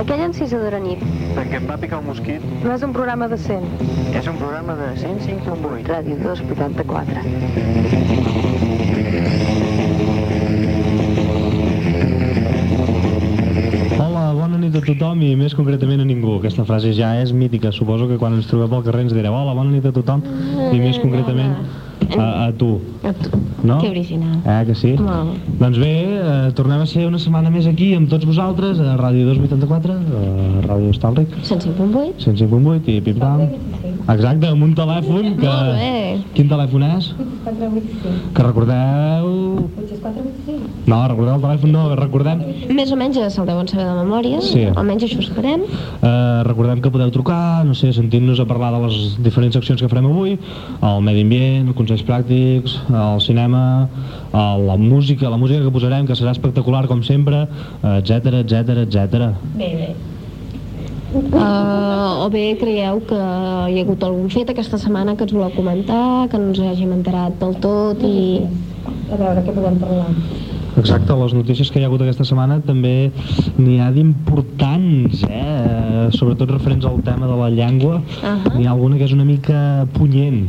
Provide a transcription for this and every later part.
Aquella encisadora nit Perquè em va picar un mosquit. no és un programa de 100. És un programa de 105.8. Ràdio 284. Hola, bona nit a tothom i més concretament a ningú. Aquesta frase ja és mítica. Suposo que quan ens trobem pel carrer ens direu hola, bona nit a tothom i més concretament a, a tu. A tu. No? Que original. Eh, que sí? Molt. Doncs bé, eh, tornem a ser una setmana més aquí amb tots vosaltres a Ràdio 284, a Ràdio Estalric, 105.8. 105.8 i Pip Pam. Exacte, amb un telèfon que... Molt bé. Quin telèfon és? Que recordeu... No, recordeu el telèfon, no, recordem... Més o menys se'l deuen saber de memòria, Sí. almenys això us farem. Eh, recordem que podeu trucar, no sé, sentint-nos a parlar de les diferents seccions que farem avui, el medi ambient, els consells pràctics, el cinema, la música, la música que posarem, que serà espectacular com sempre, etc etc etc. Bé, bé. Uh, o bé creieu que hi ha hagut algun fet aquesta setmana que ens voleu comentar, que no ens hàgim enterat del tot i a veure què podem parlar. Exacte, les notícies que hi ha hagut aquesta setmana també n'hi ha d'importants, eh? sobretot referents al tema de la llengua, Ahà. n'hi ha alguna que és una mica punyent.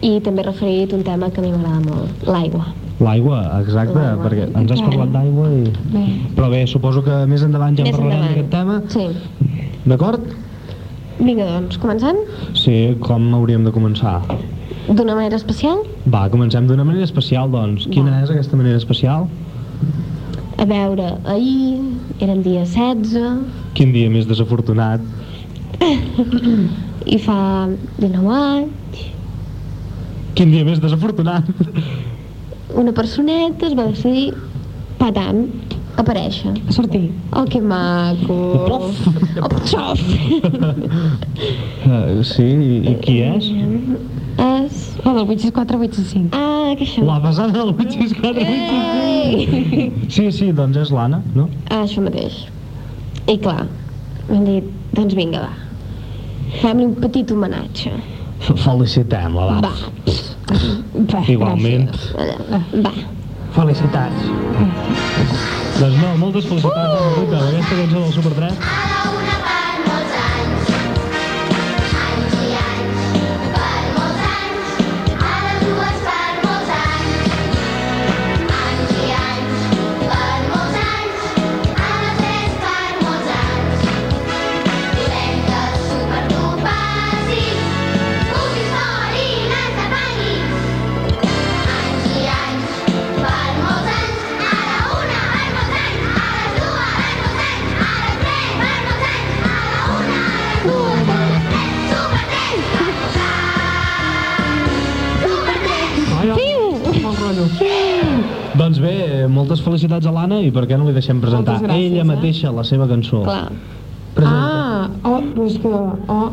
I també referit un tema que a mi m'agrada molt, l'aigua. L'aigua, exacte, perquè ens has parlat d'aigua i... Bé. Però bé, suposo que més endavant ja en Més parlarem d'aquest tema. Sí. D'acord? Vinga, doncs, començant? Sí, com hauríem de començar? D'una manera especial? Va, comencem d'una manera especial, doncs. Quina Va. és aquesta manera especial? A veure, ahir eren dia 16 Quin dia més desafortunat? i fa 19 anys Quin dia més desafortunat? Una personeta es va decidir patant aparèixer. A sortir. Oh, que maco! Plof. Oh, xof! Uh, sí, i, i qui és? És... La del 864 865. Ah, que això... La pesada del 864 Ei! Sí, sí, doncs és l'Anna, no? Ah, això mateix. I clar, m'han dit, doncs vinga, va. Fem-li un petit homenatge. Felicitem-la, Va. Va, Igualment. Va. Felicitats. Doncs no, moltes felicitats amb aquesta cançó del Super 3. Moltes felicitats a l'Anna i per què no li deixem presentar gràcies, ella eh? mateixa la seva cançó. Clar. Presenta. Ah, oh, però és que... Oh,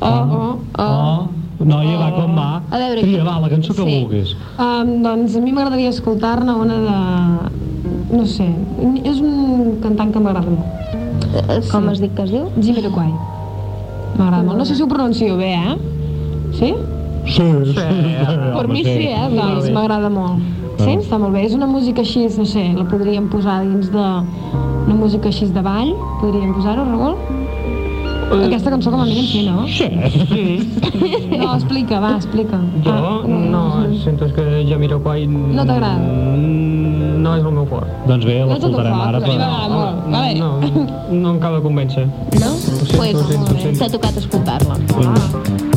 oh, oh. Oh, noia, va, com va? A veure, Tria, va, la cançó que Sí. vulguis. Um, doncs a mi m'agradaria escoltar-ne una de... No sé, és un cantant que m'agrada molt. Eh, Com es diu que es diu? Jamiroquai. M'agrada molt. No sé si ho pronuncio bé, eh? Sí? Sí, sí, sí, per mi sí, eh? Doncs m'agrada molt. Sí? Està molt bé. És una música així, no sé, la podríem posar dins de... Una música així de ball, podríem posar-ho, Raül? Aquesta cançó com a mínim sí, no? Sí. No, explica, va, explica. Jo, Ah, no, sento que Jamiroquai... No t'agrada? Mm, No és el meu fort. Doncs bé, No l'escoltarem fort, ara. a mi Per... m'agrada molt. A veure. No, no em acaba de convèncer. No? sento, Pues, ho sento, ho sento. t'ha tocat escoltar-la. Ah.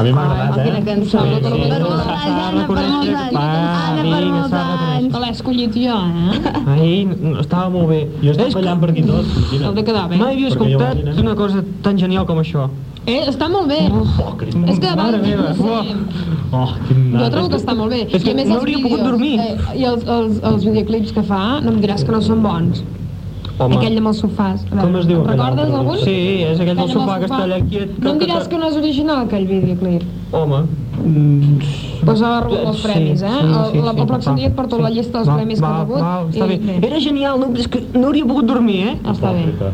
A mi m'ha agradat, Quina eh? cançó. Sí, sí. Per molts anys, Anna, per molts anys. Anna, per molts anys. Que l'he escollit jo, eh? Ai, no, estava molt bé. Jo estic ballant per aquí tot. Heu de quedar bé. Mai havia escoltat una cosa tan genial com això. Eh, està molt bé. Oh. És que Mare va, meva, sí. Oh, quin Jo trobo que està molt bé. És que I a més no hauria pogut dormir. Eh, I els, els, els videoclips que fa, no em diràs que no són bons. Home. Aquell amb els sofàs. A veure, Com es diu Recordes altre? algun? Sí, és aquell del sofà que està allà quiet. No em diràs que no és original, aquell videoclip. Home. Mm, Pues ha rebut els sí, premis, eh? sí, sí, la, sí, el pròxim va, dia et porto la llista dels va, premis que ha rebut. Va, està i bé. Era genial, no, és que no hauria pogut dormir, eh? Està bé.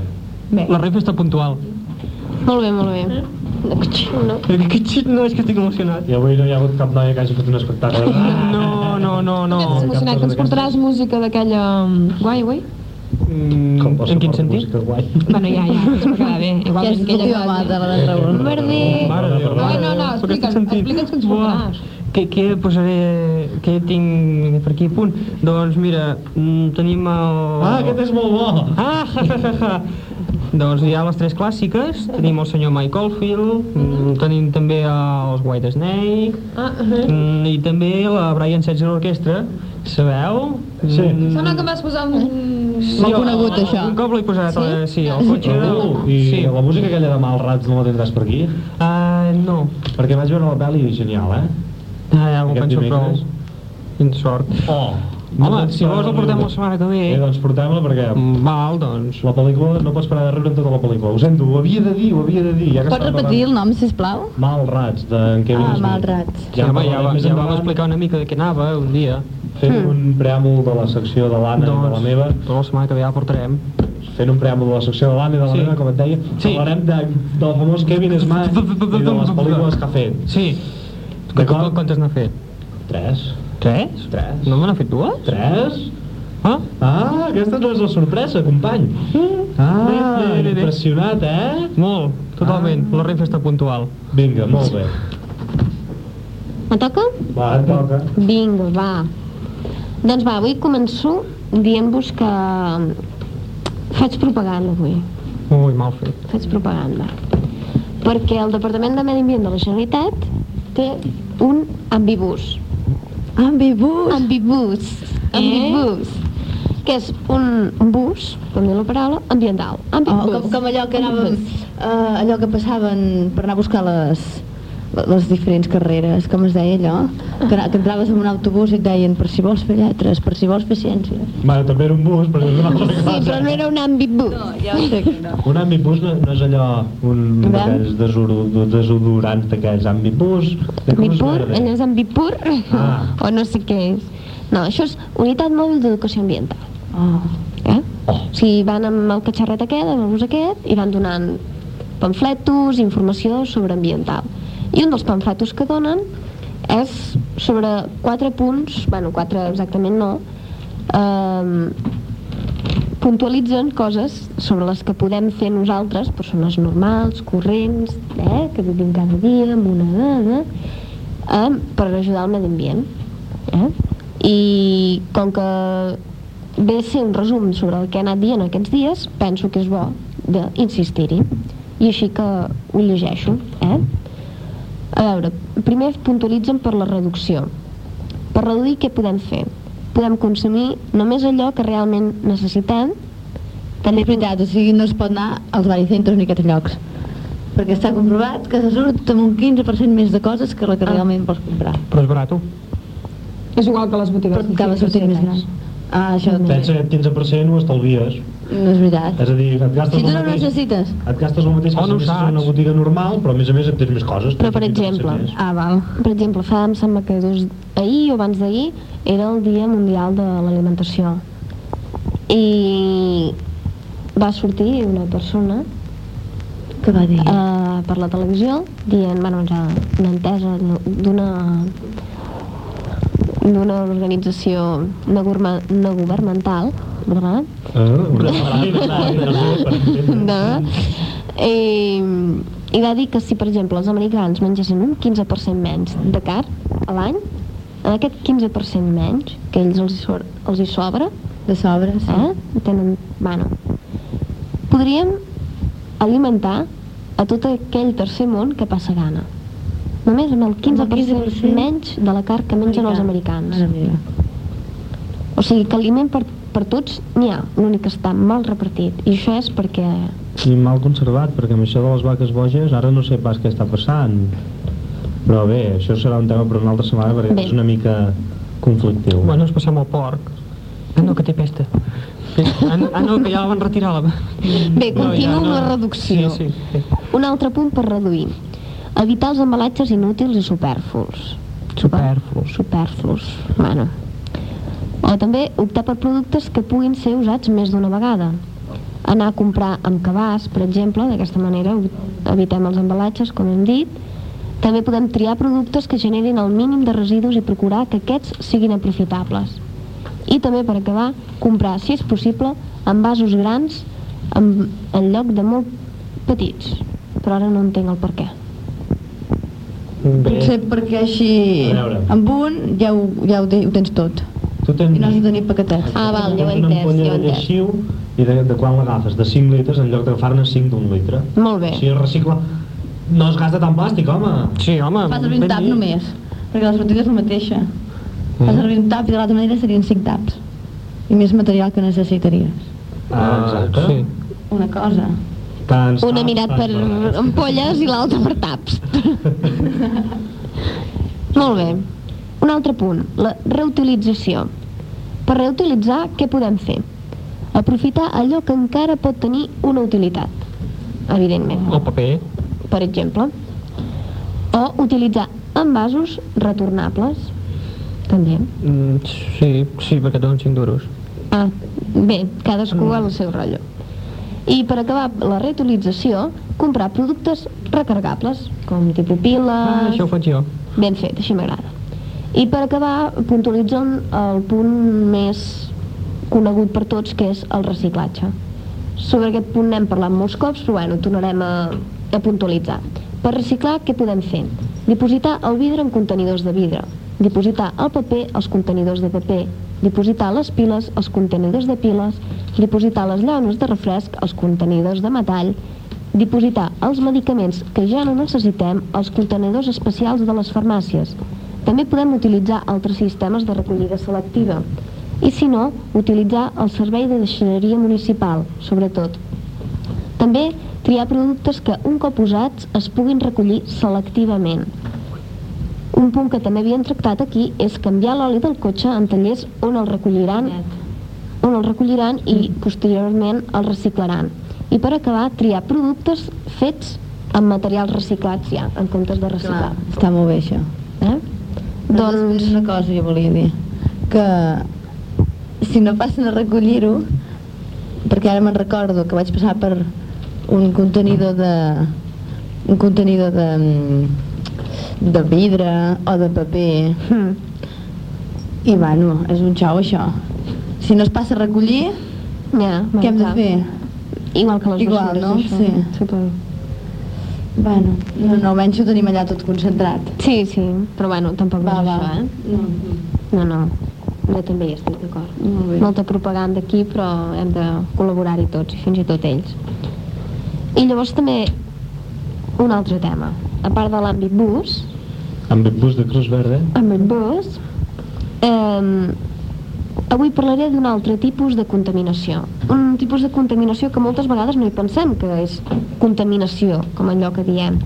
Bé. La Refa està puntual. Molt bé, molt bé. No. Que xit, no, és que estic emocionat. I avui no hi ha hagut cap noia que hagi fet un espectacle. No, no, no, no. Estàs emocionat, que ens portaràs música d'aquella... um, Guai, guai? Mm, en quin sentit? Bueno, ja, ja, va quedar bé. Que Igual és l'última mata, la de Raül. Déu. Ai, no, no, estic explica'ns, explica'ns què ens. Què, què posaré, què tinc per aquí a punt? Doncs mira, mm, tenim el... Ah, aquest és molt bo! Ah, ja, ja, ja, ja. Doncs hi ha les tres clàssiques, tenim el senyor Mike Oldfield, mm, tenim també els White Snake, Ah, uh -huh. mm, i també la Brian Setzer Orquestra, sabeu? Sí. Mm, Sembla que vas posar un... sí, el- conegut, el- això. Un cop l'he posat, sí? Eh, sí, el cotxe... Uh, I sí. la música aquella de Malrats no la tindràs per aquí? Ah, no. Perquè vaig veure la pel·li genial, eh? Ah, ja m'ho penso prou. dimecres. Quina sort. Oh! Home, si vols el portem la setmana que ve. Eh, doncs portem-la perquè Mm, Val, doncs... la pel·lícula no pots parar de riure en tota la pel·lícula. Ho sento, ho havia de dir, ho havia de dir. Ja que Pots repetir el parlant- nom, sisplau? Malrats, d'en Kevin Ah. Malrats. Ja, home, ja, va, més ja vam explicar una mica de què anava un dia. Fent un preàmbul de la secció de l'Anna i de la meva, doncs la setmana que ve ja la portarem. fent un preàmbul de la secció de l'Anna i de la Sí. meva, com et deia, Sí. parlarem de, del famós Kevin Smith i de les pel·lícules que ha fet. Sí. D'acord? Quantes n'ha fet? Tres. Tres? Tres. No me n'ha fet dues? Tres? Ah? Ah, aquesta no és la sorpresa, company. Ah, Bé, bé, bé, bé. impressionat, eh? Molt, totalment. La Renfe està puntual. Vinga, molt bé. Me toca? Va, et toca. Vinga, va. Doncs va, avui començo dient-vos que faig propaganda avui. Ui, mal fet. Faig propaganda. Perquè el Departament de Medi Ambient de la Generalitat té un ambibús. Ambibús. Ambibús. Ambibús. Que és un bus, com diu la paraula, ambiental. Oh, Ambibús. com, com allò que anàvem, uh, allò que passaven per anar a buscar les, les diferents carreres, com es deia allò? Que, que entraves en un autobús i et deien per si vols fer lletres, per si vols fer ciències. Bueno, també era un bus, però és una altra Sí, però no era un ambibús. ja ho sé que no. Un ambibus no, no és allò, un d'aquells desodor- desodorants d'aquells de Cruz Ambipur, Verde. allò és ambipur, Ah. o no sé què és. No, això és Unitat Mòbil d'Educació Ambiental. Oh. Eh? Oh. O sigui, van amb el catxarret aquest, amb el bus aquest, i van donant pamfletos, informació sobre ambiental. I un dels pamfletos que donen és sobre quatre punts, bueno, quatre exactament no, eh, puntualitzen coses sobre les que podem fer nosaltres, persones normals, corrents, eh, que vivim cada dia amb una dada, eh, per ajudar al medi ambient. Eh? I com que ve ser un resum sobre el que he anat dient aquests dies, penso que és bo d'insistir-hi. I així que ho llegeixo. Eh? A veure, primer puntualitzen per la reducció. Per reduir què podem fer? Podem consumir només allò que realment necessitem, També és veritat, o sigui, no es pot anar als baricentros ni a aquests llocs. Perquè està comprovat que se surt amb un 15% més de coses que la que Ah. realment vols comprar. Però és barat. És igual que les botigues. Però acaba sortint més gran. Ah, això també. Pensa que aquest 15% ho estalvies. No és veritat. És a dir, et gastes Si tu no mateix... necessites. Et gastes el mateix que Oh, si no saps. una botiga normal, però a més a més et tens més coses. Però, per 15% exemple. Ah, val. Per exemple, fa, em sembla que dos, ahir o abans d'ahir era el Dia Mundial de l'Alimentació. I va sortir una persona Què va dir? eh, per la televisió dient, bueno, ja una entesa d'una d'una organització no, gurma, no governamental ¿verdad? Ah, una de, i, i va dir que si per exemple els americans mengessin un 15% menys de carn a l'any en aquest 15% menys que ells els, hi so- els hi sobra De sobre, sí. eh? tenen, bueno, podríem alimentar a tot aquell tercer món que passa gana. Només amb el 15%, 15% menys de la carn que mengen els americans. Meva. O sigui que aliment per, per tots n'hi ha, l'únic que està mal repartit. I això és perquè... I mal conservat, perquè amb això de les vaques boges ara no sé pas què està passant. Però bé, això serà un tema per una altra setmana perquè Bé. és una mica conflictiu. Bueno, ens passem al porc. Ah, no, que té pesta. Ah, no, ah, que ja la van retirar. La... Bé, continuo amb la reducció. Sí, sí, sí. Un altre punt per reduir. Evitar els embalatges inútils i superflus. Superflus. Superflus. Bueno. O també optar per productes que puguin ser usats més d'una vegada. Anar a comprar amb cabàs, per exemple, d'aquesta manera evitem els embalatges, com hem dit. També podem triar productes que generin el mínim de residus i procurar que aquests siguin aprofitables. I també, per acabar, comprar, si és possible, envasos grans en, en lloc de molt petits. Però ara no entenc el per què. Bé. Potser perquè així, amb un ja ho, ja ho, ho tens tot. Tu tens... I no has de tenir paquetets. Ah, val, ja ho he Una entès, ampolla ja ho he de lleixiu i de, de quan l'agafes? De 5 litres en lloc d'agafar-ne 5 d'un litre. Molt bé. Així es recicla... No es gasta tant plàstic, home. Sí, home. Fa servir un tap només, perquè la sortida és la mateixa. Fa servir un tap i de l'altra manera serien 5 taps. I més material que necessitaries. Ah, exacte. Sí. Una cosa. Tants Una taps, mirat per ampolles i l'altra per taps. Molt bé. Un altre punt, la reutilització. Per reutilitzar, què podem fer? Aprofitar allò que encara pot tenir una utilitat, evidentment. El paper. per exemple. O utilitzar envasos retornables, també. Mm, sí, sí, perquè donen 5 duros. Ah, bé, cadascú al seu rotllo. I per acabar la reutilització, comprar productes recargables, com tipus piles... Ah, això ho faig jo. Ben fet, així m'agrada. I per acabar, puntualitzant el punt més conegut per tots, que és el reciclatge. Sobre aquest punt n'hem parlat molts cops, però bueno, tornarem a, a puntualitzar. Per reciclar, què podem fer? Dipositar el vidre en contenidors de vidre, dipositar el paper als contenidors de paper, dipositar les piles als contenidors de piles, dipositar les llaunes de refresc als contenidors de metall, dipositar els medicaments que ja no necessitem als contenidors especials de les farmàcies. També podem utilitzar altres sistemes de recollida selectiva. I si no, utilitzar el servei de deixineria municipal, sobretot. També triar productes que, un cop usats, es puguin recollir selectivament. Un punt que també havíem tractat aquí és canviar l'oli del cotxe en tallers on el recolliran on el recolliran i posteriorment el reciclaran. I per acabar, triar productes fets amb materials reciclats ja, en comptes de reciclar. Clar, està molt bé això. Eh? Doncs... Doncs, una cosa jo volia dir, que si no passen a recollir-ho, perquè ara me'n recordo que vaig passar per un contenidor de un contenidor de mm, de vidre o de paper hmm, i bueno, és un xou això si no es passa a recollir ja, què hem de fer? Igual que les Igual, no? això. Sí. Suposo. Bueno, no, no, almenys ho tenim allà tot concentrat Sí, sí, però bueno, tampoc no va, és va això, eh? no, No, no, jo també hi estic d'acord. molt bé Molta propaganda aquí, però hem de col·laborar-hi tots, i fins i tot ells. I llavors també un altre tema. A part de l'àmbit bus, Amb el bus de Cruz Verde. àmbit bus, eh, avui parlaré d'un altre tipus de contaminació. Un tipus de contaminació que moltes vegades no hi pensem que és contaminació, com allò que diem.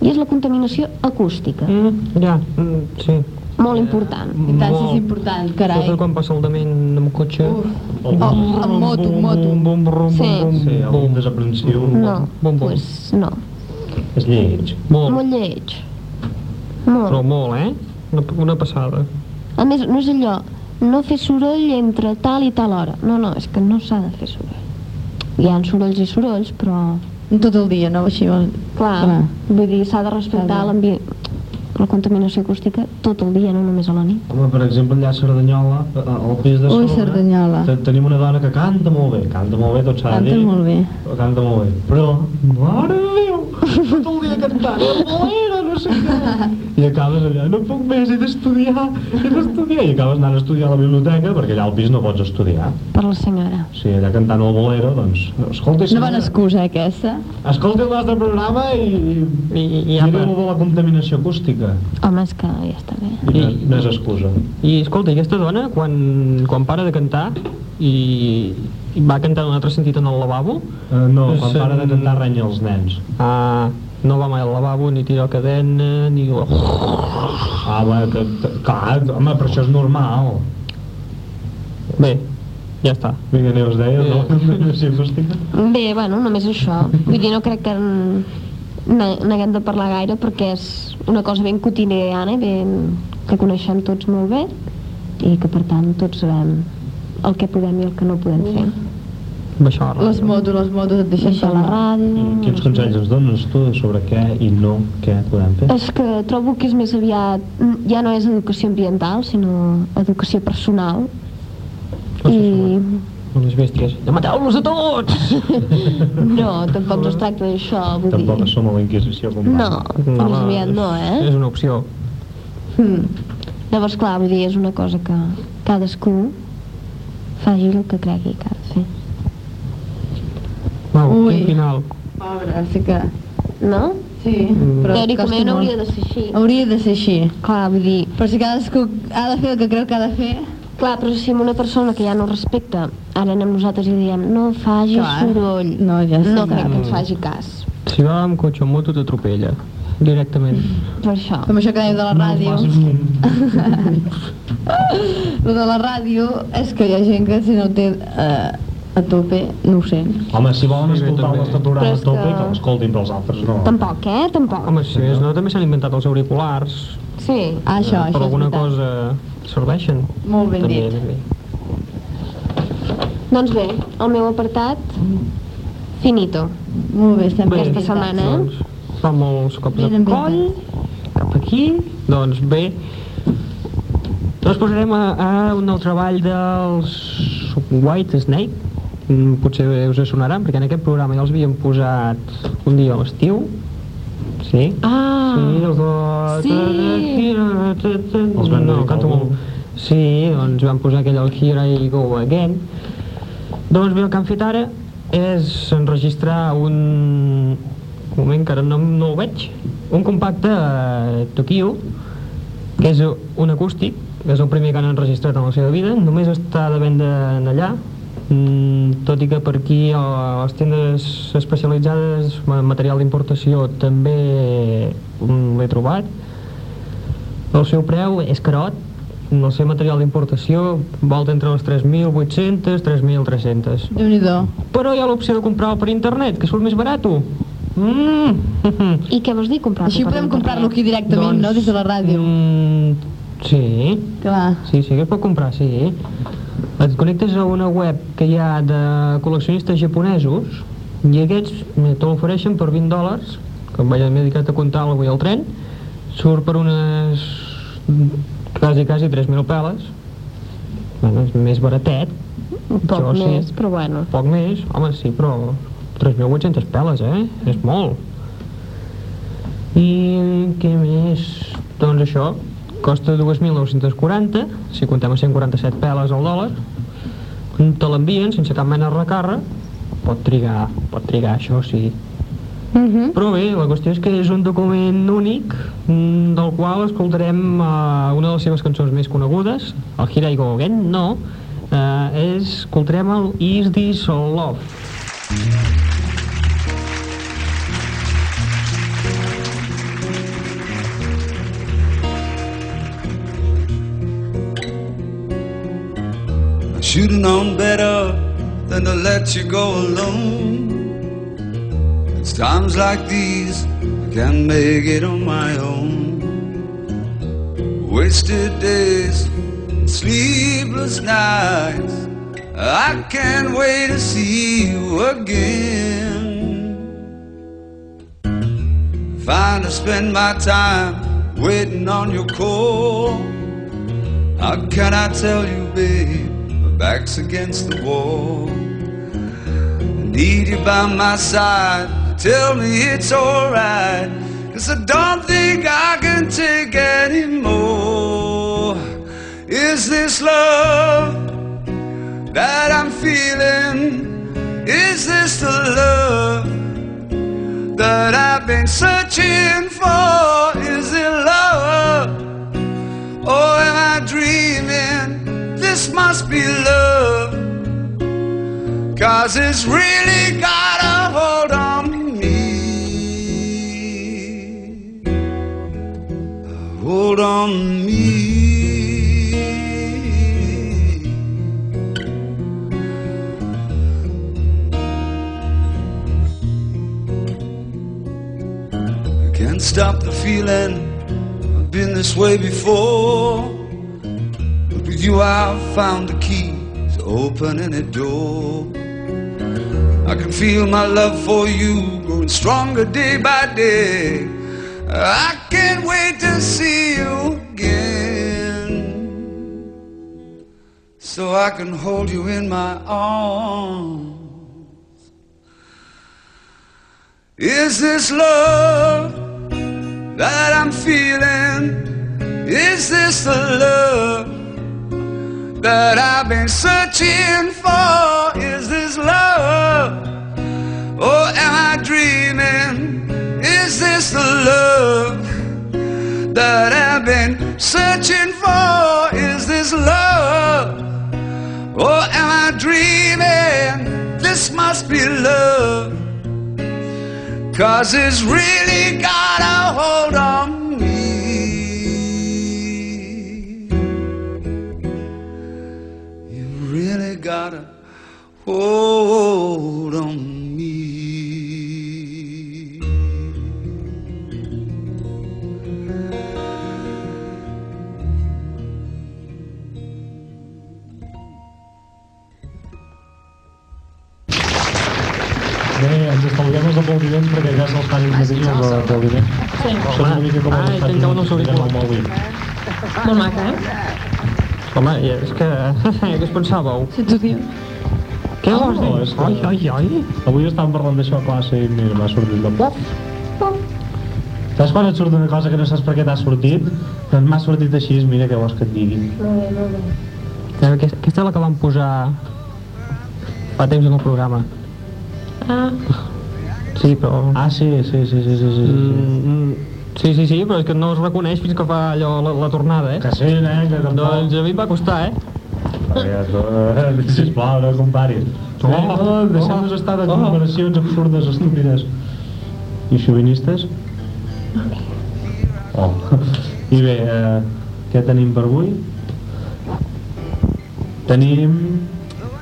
I és la contaminació acústica, Mm, ja, mm, sí. molt important. i tant si Molt. és important, carai Sobretot quan passa el dement amb cotxe. Uf. Oh, Oh, amb moto, Bum, moto. Bum, bum, bum, Sí. bum, bum, Sí, algun bum. desaprensiu. No, Bom, bom. pues no. És lleig. Molt, Molt lleig. però Molt. molt, eh? Una, una passada. A més, no és allò, no fer soroll entre tal i tal hora. No, no, és que no s'ha de fer soroll. Hi ha sorolls i sorolls, però... tot el dia, no? Així, Clar, Clar. vull dir, s'ha de respectar l'ambient la contaminació acústica tot el dia, no només a la nit. Home, per exemple, allà a Cerdanyola, al pis de Ui, Cerdanyola. te- tenim una dona que canta molt bé, canta molt bé, tot s'ha de Canta dir. molt bé. Canta molt bé, però, mare de Déu, tot el dia cantant, bolera, no no sé què. I acabes allà, no puc més, he d'estudiar, he d'estudiar. I acabes anant a estudiar a la biblioteca, perquè allà al pis no pots estudiar. Per la senyora. Sí, allà cantant el bolero, doncs... Escolta, Una bona excusa, eh, aquesta. Escolta el nostre programa i... I, i, I apa. de la contaminació acústica. Home, és que ja està bé. I no, no és excusa. I escolta, aquesta dona, quan, quan para de cantar i, i va cantar un altre sentit en el lavabo, Uh, no, quan Se'n- para de cantar renya els nens. ah, no va mai al lavabo, ni tira cadena, ni... Ah, home, que, que, clar, home, però això és normal. Bé, ja està. Vinga, Neus, deia, no? Acústica. Bé, bueno, només això. Vull dir, no crec que n- n- n'haguem de parlar gaire perquè és una cosa ben quotidiana, ben, que coneixem tots molt bé i que per tant tots sabem el que podem i el que no podem fer. Això, Les motos, les motos et deixen Deixar la ràdio... Quins consells ens dones tu sobre què i no què podem fer? És que trobo que és més aviat, ja no és educació ambiental, sinó educació personal. I les bèsties. Ja mateu-los a tots! no, tampoc no es tracta d'això, vull Tampoc dir... som a la Inquisició, com No, més aviat no, eh? És una opció. Hmm. Llavors, clar, vull dir, és una cosa que cadascú faci el que cregui que ha de fer. Uau, Ui. quin final. Pobre, sí que... No? Sí, Mm. però Teòricament costa hauria de ser així. Hauria de ser així. Clar, vull dir, Però si cadascú ha de fer el que creu que ha de fer... clar, però si una persona que ja no respecta, ara anem nosaltres i diem no faci Clar. soroll, No, ja sé no que- crec que ens faci cas. Si va amb cotxe o moto t'atropella. Directament. Per això. Com això que dèiem de la ràdio. Lo de la ràdio és que hi ha gent que si no té eh, a tope, no ho sent. Home, si volen Sí, escoltar el nostre programa a tope, que- que l'escoltin, però els altres no. Tampoc, eh? Tampoc. Home, si més no, també s'han inventat els auriculars. Sí. Ah, això, per això és alguna cosa serveixen. Molt ben també, dit. també. Doncs bé, el meu apartat, finito. Molt bé, estem Bé, Aquesta setmana, eh? Doncs fa molts cops de coll, cap aquí, doncs bé. Doncs posarem a, a un nou treball dels White Snake, Mm, potser us sonaran, perquè en aquest programa ja els havíem posat un dia a l'estiu, sí? Ah, Sí, els de... Sí. Els Van no, canto molt. Sí, doncs vam posar aquell el Here I Go Again. Doncs bé, el que han fet ara és enregistrar un... Un moment que ara no, no ho veig. Un compacte a Tokyo, que és un acústic, que és el primer que han enregistrat en la seva vida, només està de venda en allà, tot i que per aquí a les tendes especialitzades en material d'importació també mm, l'he trobat el seu preu és carot el seu material d'importació volta entre les 3.800 3.300 Déu-n'hi-do. però hi ha l'opció de comprar-lo per internet que surt més barat mm. i què vols dir comprar Així podem comprar-lo aquí directament, no? Des de la ràdio. mm, sí Clar. Sí, sí que es pot comprar, sí. Et connectes a una web que hi ha de col·leccionistes japonesos i aquests te l'ofereixen per 20 dòlars, que em vaig dedicat a comptar avui al tren, surt per unes quasi, quasi 3.000 peles. Bueno, és més baratet, poc sí. més, però bueno. poc més, home, sí, però 3.800 peles, eh? És molt. I què més? Doncs això, costa 2.940, si comptem a 147 peles al dòlar, te l'envien sense cap mena de recàrrec, pot trigar, pot trigar, això sí. Uh -huh. Però bé, la qüestió és que és un document únic mm, del qual escoltarem uh, una de les seves cançons més conegudes, el Here I Go Again, no, uh, és, escoltarem el Is This All Love. I should have known better than to let you go alone. It's times like these I can't make it on my own. Wasted days, sleepless nights. I can't wait to see you again. Fine to spend my time waiting on your call. How can I tell you, babe? Back's against the wall. I need you by my side. Tell me it's alright. Cause I don't think I can take anymore. Is this love that I'm feeling? Is this the love that I've been searching for? Is it love? Or am I dreaming? This must be love. Cause it's really got a hold on me. A Hold on me. I can't stop the feeling. I've been this way before. With you, I've found the key to open any door. I can feel my love for you growing stronger day by day. I can't wait to see you again. So I can hold you in my arms. Is this love that I'm feeling? Is this the love that I've been searching for? Is this love? Or am I dreaming? Is this the love that I've been searching for? Is this love? Or am I dreaming? This must be love. Cause it's really got a hold on mateixos els aplaudiments. Sí. Això és una mica com els Ai, Estats tinc un Units auricular. amb el mòbil. Molt maca, eh? Home, i és que... què us pensàveu? Si t'ho diu. Què vols dir? no, és que- Ai, ai, ai. Avui estàvem parlant d'això a classe i mira, m'ha sortit de plof. Saps quan et surt una cosa que no saps per què t'ha sortit? Doncs m'ha sortit així, mira què vols que et digui. Eh, Aquesta, aquesta és la que vam posar fa temps en el programa. Ah, Sí, però... Ah, sí, sí, sí, sí, sí, sí. sí. Mm, mm, sí, sí, sí, però és que no es reconeix fins que fa allò la, la tornada, eh? Que sí, nen, que tampoc... Doncs a mi em va costar, eh? Eh, Sisplau, no comparis. Oh, Oh, Deixem-nos estar de oh. comparacions absurdes, estúpides. I xovinistes? Oh. I bé, eh, què tenim per avui? Tenim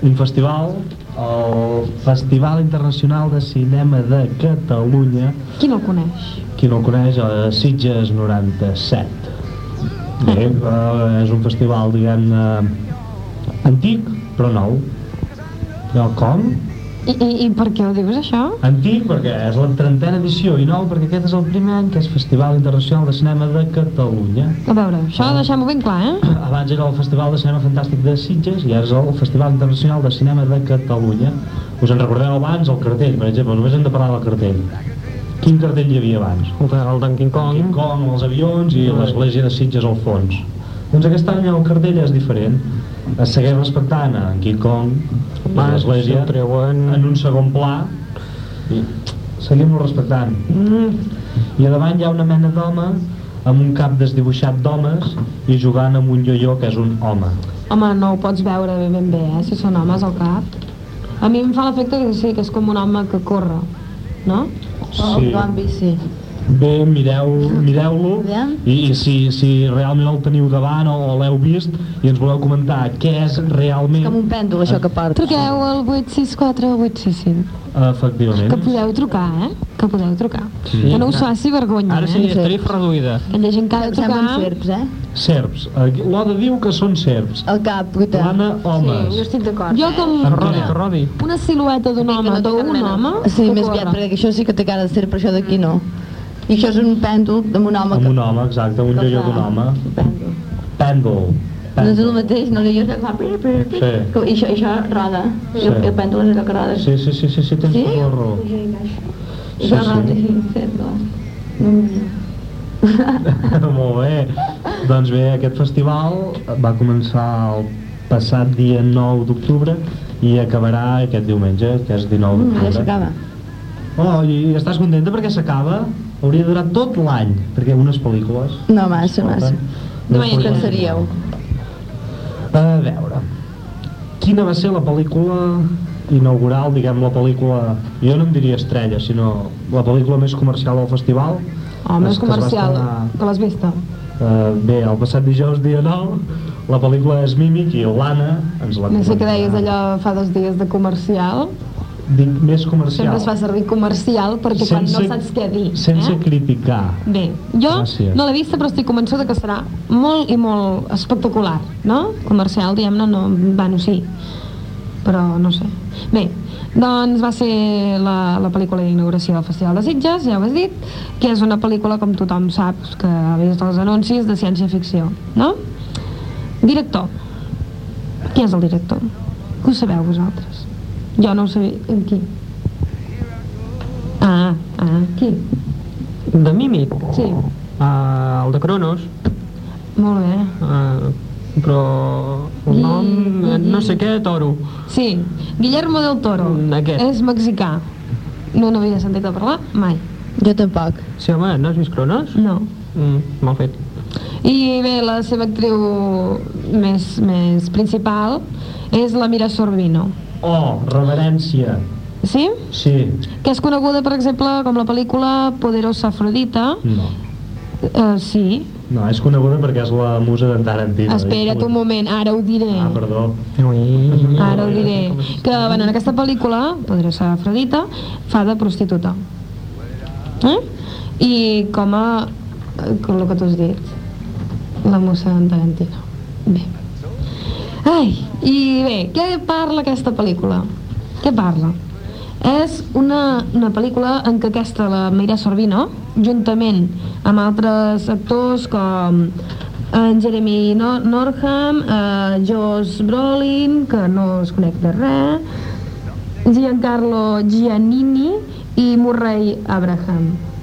un festival, el Festival Internacional de Cinema de Catalunya, qui no el coneix? Qui no el coneix, a Sitges 97. Bé, eh, és un festival, diguem-ne, antic, però nou. Però com? I, i, I per què ho dius, això? Antic perquè és la trentena edició i nou perquè aquest és el primer any que és Festival Internacional de Cinema de Catalunya. A veure, això deixem-ho ben clar, eh? Abans era el Festival de Cinema Fantàstic de Sitges i ara és el Festival Internacional de Cinema de Catalunya. Us en recordeu abans el cartell, per exemple, només hem de parlar del cartell. Quin cartell hi havia abans? El del Donkey Kong. King Kong, els avions i l'església de Sitges al fons. Doncs aquest any el cartell és diferent. Es segueix respectant en King Kong i l'església treuen. en un segon pla i seguim-lo respectant. I a davant hi ha una mena d'home amb un cap desdibuixat d'homes i jugant amb un ioió que és un home. Home, no ho pots veure ben bé, eh? Si són homes al cap. A mi em fa l'efecte que sí, que és com un home que corre, no? Sí. Bambi, sí. Bé, mireu- mireu-lo Aviam. i, i si, si realment el teniu davant o, o l'heu vist i ens voleu comentar què és realment Com un pèndol, això que porta. Truqueu al 864 865. efectivament Que podeu trucar, eh? Que podeu trucar. Sí. Que no us faci vergonya, Ara sí, eh? és tarifa reduïda. Aquella gent que ha de Semblen trucar... serps, eh? serps, l'Oda diu que són serps El cap, guita. l'Anna Sí, jo homes estic d'acord. Jo com Que rodi, que rodi. una silueta d'un home, d'un home, Sí, que més aviat, perquè això sí que té cara de serp, però això d'aquí no. I això és un pèndol amb un home amb que... un home, exacte, un que fa- d'un home Pèndol. pèndol No és el mateix, no l'io que fa... pir, pir, pir. Sí. Que- I això, això roda. El, Sí. el pèndol és allò que roda. sí, sí, sí, sí, sí tens Sí? tota la raó Sí, això roda, sí. sí, sí. Molt bé. Doncs bé, aquest festival va començar el passat dia 9 d'octubre i acabarà aquest diumenge, que és 19 Mm, ja d'octubre. s'acaba. Oh, i estàs contenta perquè s'acaba? Hauria de durar tot l'any, perquè unes pel·lícules... No, massa, massa. No Us cansaríeu. A veure, quina va ser la pel·lícula inaugural, diguem, la pel·lícula, jo no en diria estrella, sinó la pel·lícula més comercial del festival? Oh, més que comercial, estrenar, que l'has vista? eh, bé, el passat dijous, dia 9, la pel·lícula és Mímic i l'Anna ens la No sé què deies allò fa dos dies de comercial. Dic, més comercial. Sempre es fa servir comercial perquè quan no saps què dir. Sense eh? criticar. Bé, jo Gràcies. no l'he vista però estic convençuda que serà molt i molt espectacular, no? Comercial, diguem-ne, no, bueno, sí, però no sé. Bé, doncs va ser la, la pel·lícula d'inauguració del Festival de Sitges, ja ho has dit, que és una pel·lícula, com tothom sap, que ha vist els anuncis de ciència-ficció, no? Director. Qui és el director? Ho sabeu vosaltres? Jo no ho sabia. En qui? Ah, ah, qui? De Mímic? Sí. Uh, el de Cronos. Molt bé. Uh, però el nom, eh, no sé què, Toro. Sí, Guillermo del Toro. Aquest. És mexicà. No n'havia sentit a parlar mai. Jo tampoc. Sí, home, no has vist Cronos? No. Mm, mal fet. I bé, la seva actriu més, més principal és la Mira Sorbino. Oh, reverència. Sí? Sí, Que és coneguda, per exemple, com la pel·lícula Poderosa Afrodita. no. Uh, sí. No, és coneguda perquè és la musa d'en Tarantino. Espera't un moment, ara ho diré. Ah, perdó. Ui. Ara ho diré. Que, bueno, en aquesta pel·lícula, Poderosa Afrodita, fa de prostituta. Eh? I com a... eh, com el que tu has dit, la mossa d'en Tarantino. Bé. Ai, i bé, què parla aquesta pel·lícula? Què parla? És una, una pel·lícula en què aquesta, la Meira Sorbino, juntament amb altres actors com en Jeremy no Norham, eh, Josh Brolin, que no es conec de res, Giancarlo Giannini i Murray Abraham.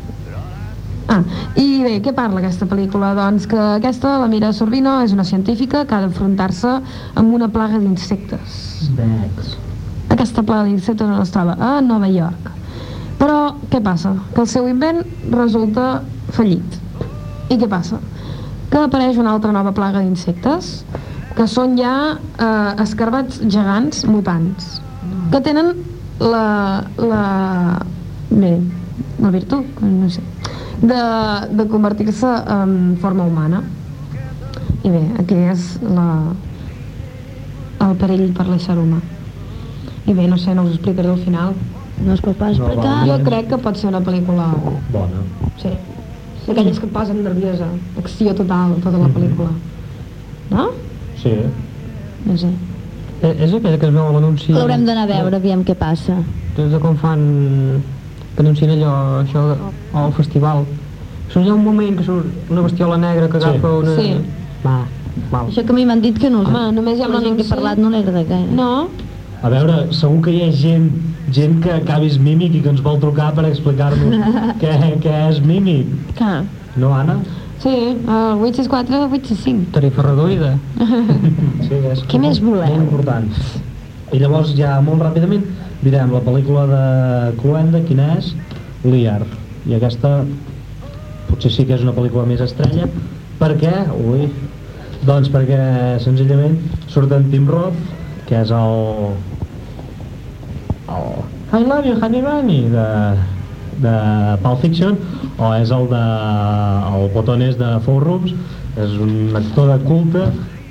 Ah, i bé, què parla aquesta pel·lícula? Doncs que aquesta, la Mira Sorbino, és una científica que ha d'enfrontar-se amb una plaga d'insectes. Aquesta plaga d'insectes on es troba? A Nova York. Però què passa? Que el seu invent resulta fallit. I què passa? Que apareix una altra nova plaga d'insectes que són ja eh, escarbats gegants mutants que tenen la, la, bé, la virtut, no sé, de, de convertir-se en forma humana. I bé, aquí és la, el perill per l'ésser humà. I bé, no sé, no us explicaré al final. No es pot pas No, explicar. va. Jo crec que pot ser una pel·lícula, Bona. sí, d'aquelles que et posen nerviosa, acció total, tota la pel·lícula. No? Sí. No sé. Eh, és aquella que es veu a l'anunci... L'haurem d'anar a veure, aviam què passa. Des de com fan... que anuncien allò, això, al festival. Surt hi ha un moment que surt una bestiola negra que Sí. agafa una... Sí. Va, val. Això que a mi m'han dit que no... Home, només hi ha la gent que he parlat no l'he agradat gaire. No? A veure, segur que hi ha gent, gent que acabis mímic i que ens vol trucar per explicar-nos què, què és mímic. Clar. No, Anna? Sí, el 864, 865. Tarifa reduïda. Sí, és Què més voleu? Molt important. I llavors ja molt ràpidament direm la pel·lícula de Cluenda, quina és? Liar. I aquesta potser sí que és una pel·lícula més estrella. Per què? Ui. Doncs perquè senzillament surt en Tim Roth, que és el... el I love you, honey bunny, de, de Pulp Fiction, o és el de el botones de Four Rooms, és un actor de culte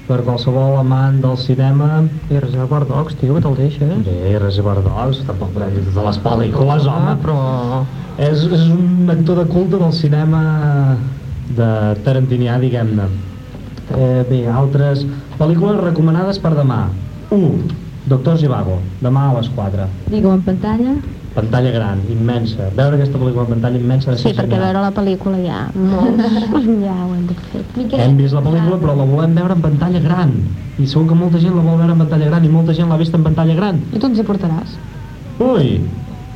per qualsevol amant del cinema I Reservoir Dogs, tio, que te'l deixes. Bé, Reservoir Dogs, tampoc podem dir totes les pel·lícules, home, Ah, però... és, és un actor de culte del cinema de Tarantinià, diguem-ne. Eh, bé, altres pel·lícules recomanades per demà. 1. Doctor Zivago, demà a les 4. Digue-ho en pantalla. Pantalla gran, immensa. Veure aquesta pel·lícula en pantalla immensa ha de Sí, perquè genial. veure la pel·lícula ja molts ja ho hem de fer. Hem vist la pel·lícula però la volem veure en pantalla gran. I segur que molta gent la vol veure en pantalla gran i molta gent l'ha vist en pantalla gran. I tu ens hi portaràs. Ui,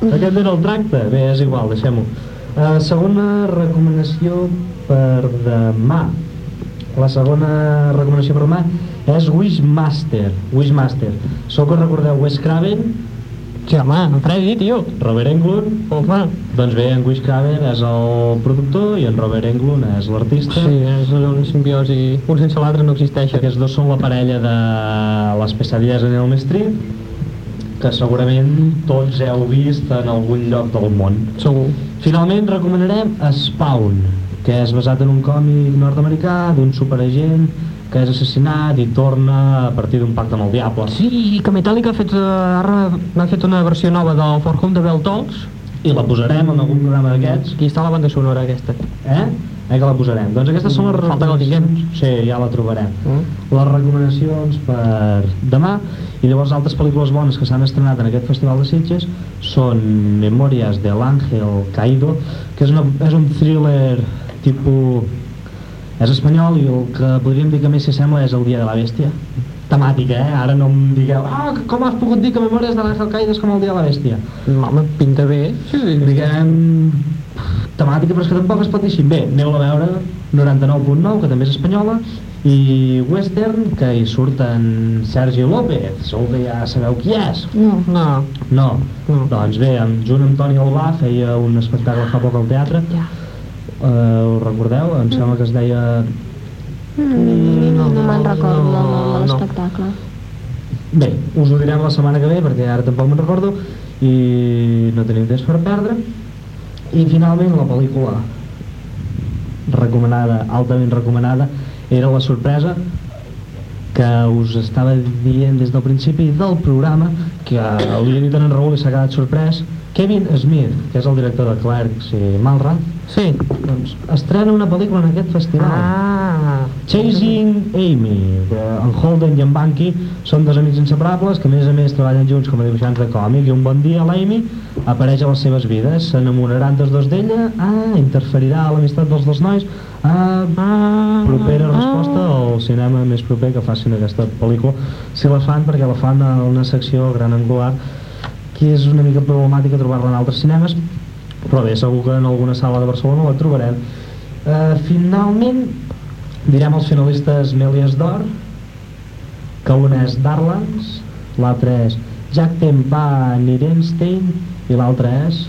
aquest era el tracte. Bé, és igual, deixem-ho. Uh, segona recomanació per demà. La segona recomanació per demà és Wishmaster. Wishmaster. Sou que recordeu Wes Craven, Sí, home, en Freddy, tio. Robert Englund, Home, doncs bé, en Wish Craven és el productor i en Robert Englund és l'artista. sí, és una simbiosi. Un sense l'altre no existeixen. Aquests dos són la parella de les pesadilles en Elm Street, que segurament tots heu vist en algun lloc del món. Segur. Finalment recomanarem Spawn, que és basat en un còmic nord-americà d'un superagent que és assassinat i torna a partir d'un pacte amb el diable. Sí, que Metallica ha fet, eh, ara ha fet una versió nova del For Home de Bell Tolls. I la posarem en algun programa d'aquests. Aquí està la banda sonora aquesta. Eh? Eh que la posarem. Doncs aquestes són les Falta que la tinguem. Sí, ja la trobarem. Mm. Les recomanacions per demà i llavors altres pel·lícules bones que s'han estrenat en aquest Festival de Sitges són Memòries de l'Àngel Caído, que és, una, és un thriller tipus... És espanyol i el que podríem dir que més s'assembla és El dia de la bèstia. Temàtica, eh? Ara no em digueu ah, com has pogut dir que Memòries de l'Àngel Caído és com El dia de la bèstia? Home, pinta bé. Sí, sí. diguem temàtica però és que tampoc es pot dir així bé, aneu a veure 99.9 que també és espanyola i Western que hi surten Sergi López segur que ja sabeu qui és No. No, no, No. doncs bé, amb, junt amb Toni Albà feia un espectacle fa poc al teatre Ja. Uh, ho recordeu? em sembla que es deia Mm, no, no me'n recordo no, no, l'espectacle. Bé, us ho direm la setmana que ve perquè ara tampoc me'n recordo i no tenim temps per perdre i finalment la pel·lícula recomanada, altament recomanada era La sorpresa que us estava dient des del principi del programa que li he dit en Raül i s'ha quedat sorprès Kevin Smith, que és el director de Clerks i Malra Sí. doncs estrena una pel·lícula en aquest festival Ah. Chasing Amy, que en Holden i en Banky són dos amics inseparables que a més a més treballen junts com a dibuixants de còmic i un bon dia l'Amy apareix a les seves vides, s'enamoraran tots dos d'ella, ah, interferirà a l'amistat dels dos nois, ah, Ah. propera resposta al cinema més proper que facin aquesta pel·lícula, si la fan perquè la fan a una secció gran angular que és una mica problemàtica trobar-la en altres cinemes però bé, segur que en alguna sala de Barcelona la trobarem uh, finalment direm els finalistes Melies d'Or que un és Darlans l'altre és Jack Tempa Nirenstein i l'altre és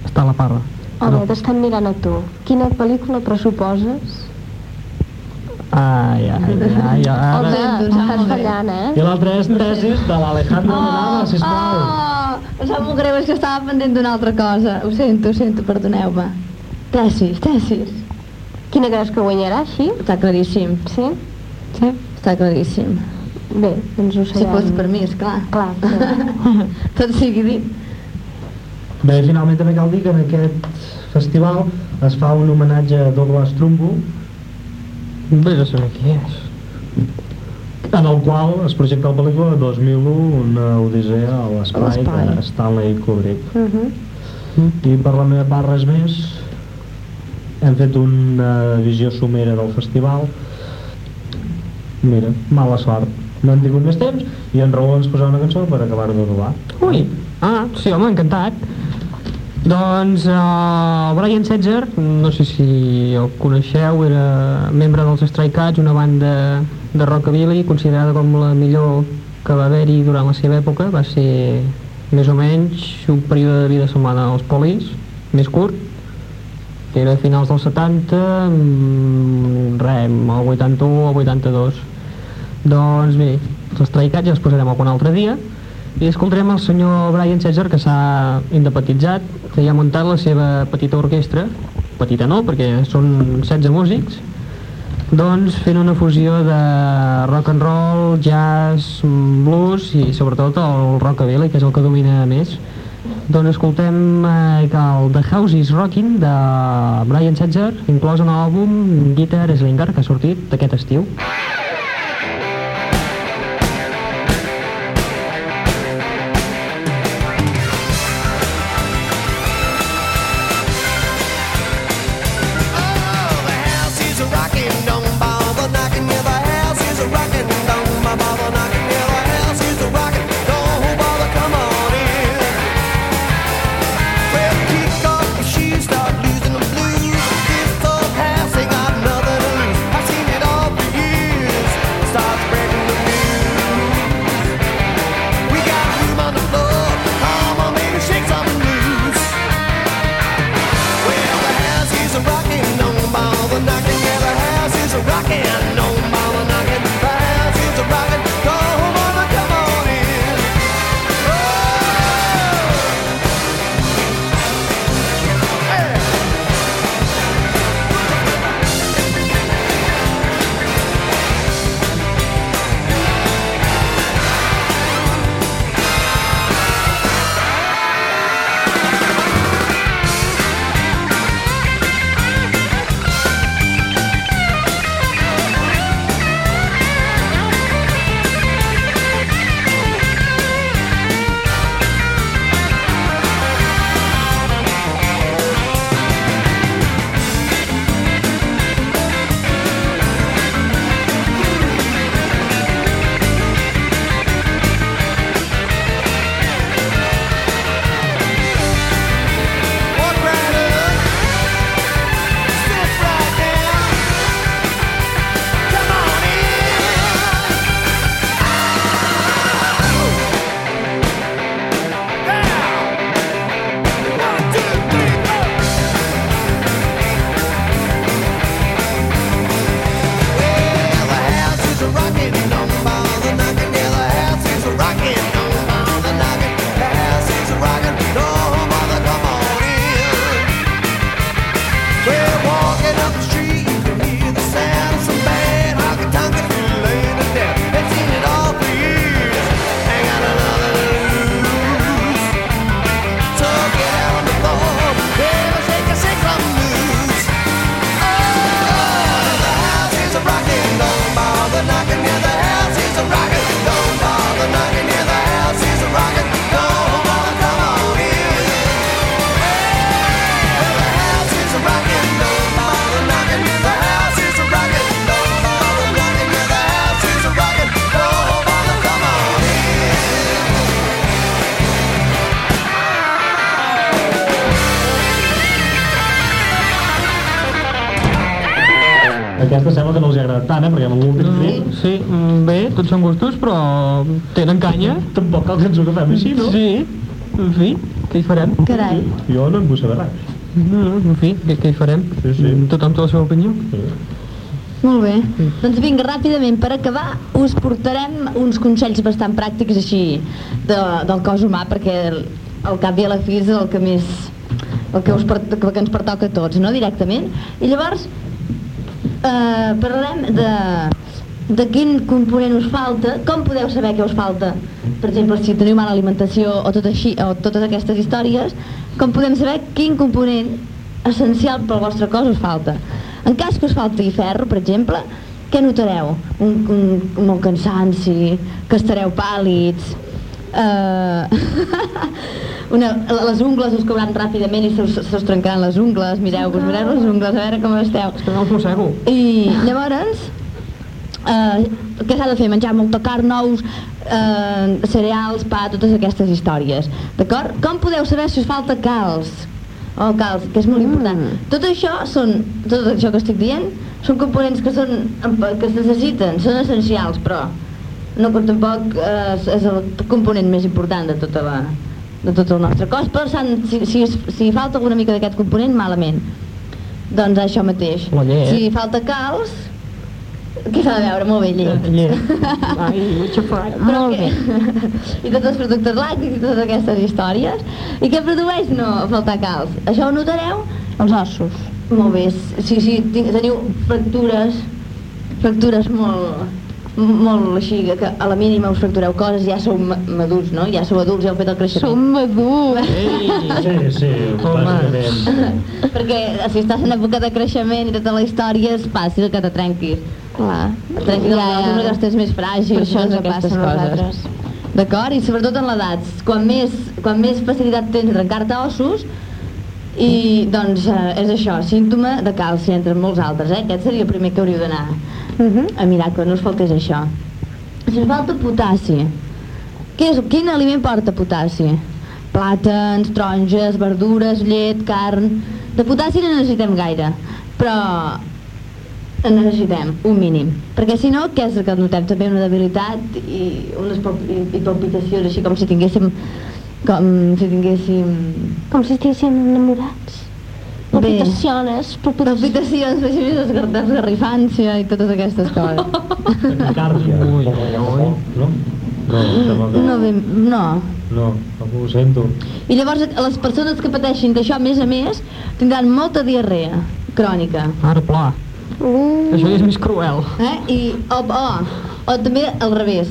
Està a la parra. Home, t'estem mirant a tu. Quina pel·lícula pressuposes? Ai, ai, ai, ai. Home, Ara... estàs fallant, eh? i l'altre és Tesis de l'Alejandro Manada, sisplau Oh, em sap molt greu, és que estava pendent d'una altra cosa. Ho sento, ho sento, perdoneu-me. Tesis, tesis. Quina creus que guanyarà, així? Està claríssim. Sí? Sí? Està claríssim. Bé, doncs ho Si sabem. fos per mi, esclar. Clar, clar. Tot sigui dit. Bé, finalment també cal dir que en aquest festival es fa un homenatge a Douglas Trumbo Vés a saber qui és. en el qual es projecta la pel·lícula 2001, una odissea a l'espai de Stanley Kubrick. Uh -huh. I per la meva part res més. Hem fet una visió somera del festival. Mira, mala sort. No hem tingut més temps i en Raül ens posarà una cançó per acabar d'adobar. Ui, ah, sí, home, encantat. Doncs uh, Brian Setzer, no sé si el coneixeu, era membre dels Stray Cats, una banda de rockabilly considerada com la millor que va haver-hi durant la seva època. Va ser més o menys un període de vida semblant als Police, més curt, era a finals dels 70, mm, res, el 81 o 82. Doncs bé, els Stray Cats ja els posarem algun altre dia i escoltarem el senyor Brian Cesar que s'ha independitzat, que ja ha muntat la seva petita orquestra, petita no, perquè són 16 músics, doncs fent una fusió de rock and roll, jazz, blues i sobretot el rockabilly, que és el que domina més. Doncs escoltem eh, el The House is Rocking de Brian Setzer, inclòs en l'àlbum Guitar Slinger, que ha sortit aquest estiu. Aquesta sembla que no els ha agradat tant, eh? Perquè amb l'últim Sí, clip sí, mm, bé, tots són gustos, però tenen canya. tampoc cal que ens ho agafem així, no? Sí, en fi, què hi farem? Carai. Jo no en vull saber res. No, no, en fi, què, què hi farem? Sí, sí. Tothom té la seva opinió. Molt bé. Doncs vinga, ràpidament, per acabar, us portarem uns consells bastant pràctics així de, del cos humà, perquè el, al cap i a la fi és el que més el que, us, el que ens pertoca a tots, no? directament. I llavors eh, parlarem de, de quin component us falta, com podeu saber què us falta, per exemple, si teniu mala alimentació o tot així, o totes aquestes històries, com podem saber quin component essencial pel vostre cos us falta. En cas que us falti ferro, per exemple, què notareu? Un, un, un molt cansanci, que estareu pàl·lids, eh, una, les ungles us cauran ràpidament i se us, se us trencaran les ungles, mireu-vos, mireu les ungles, a veure com esteu. Que no els mossego. I llavors, eh, què s'ha de fer? Menjar molta carn, ous, eh, cereals, pa, totes aquestes històries. D'acord? Com podeu saber si us falta calç? O calç, que és molt important. Tot això són, tot això que estic dient, són components que, són, que es necessiten, són essencials, però no que tampoc eh, és- és el component més important de tota la, de tot el nostre cos, però si, si, si falta alguna mica d'aquest component, malament. Doncs això mateix. La llet. Si falta calç, què s'ha de veure? Molt bé, llet. Llet. Ai, xafat. Molt bé. I tots els productes làctics i totes aquestes històries. I què produeix no faltar calç? Això ho notareu? Els ossos. Molt bé. Si, si teniu fractures, fractures molt, molt així, que a la mínima us fractureu coses, ja sou ma- madurs, no? Ja sou adults, ja heu fet el creixement. Som madurs. Sí, sí, bàsicament. Perquè si estàs en època de creixement i tota la història és fàcil que te trenquis. Clar. Et trenquis ja, els ossos, que estàs més fràgil, Per això ens aquestes passa a coses. nosaltres. D'acord? I sobretot en l'edat. Quan més, quan més facilitat tens de trencar-te ossos, i doncs eh, és això, símptoma de calci entre molts altres, eh? Aquest seria el primer que hauríeu d'anar a mirar, que no us faltés això. Si us falta potassi, què és, quin aliment porta potassi? Plàtans, taronges, verdures, llet, carn... De potassi no necessitem gaire, però en necessitem un mínim perquè si no, què és el que notem? també una debilitat i unes palpitacions així com si tinguéssim com si tinguéssim Com si estiguéssim enamorats. Palpitaciones, palpitacions així més esgar- esgarrifància i totes aquestes coses. Ui, No? No, no, ben, no no, no ho sento. i llavors les persones que pateixin d'això a més a més tindran molta diarrea crònica Ara, pla. Mm. Això és més cruel. eh? I, o, o, o també al revés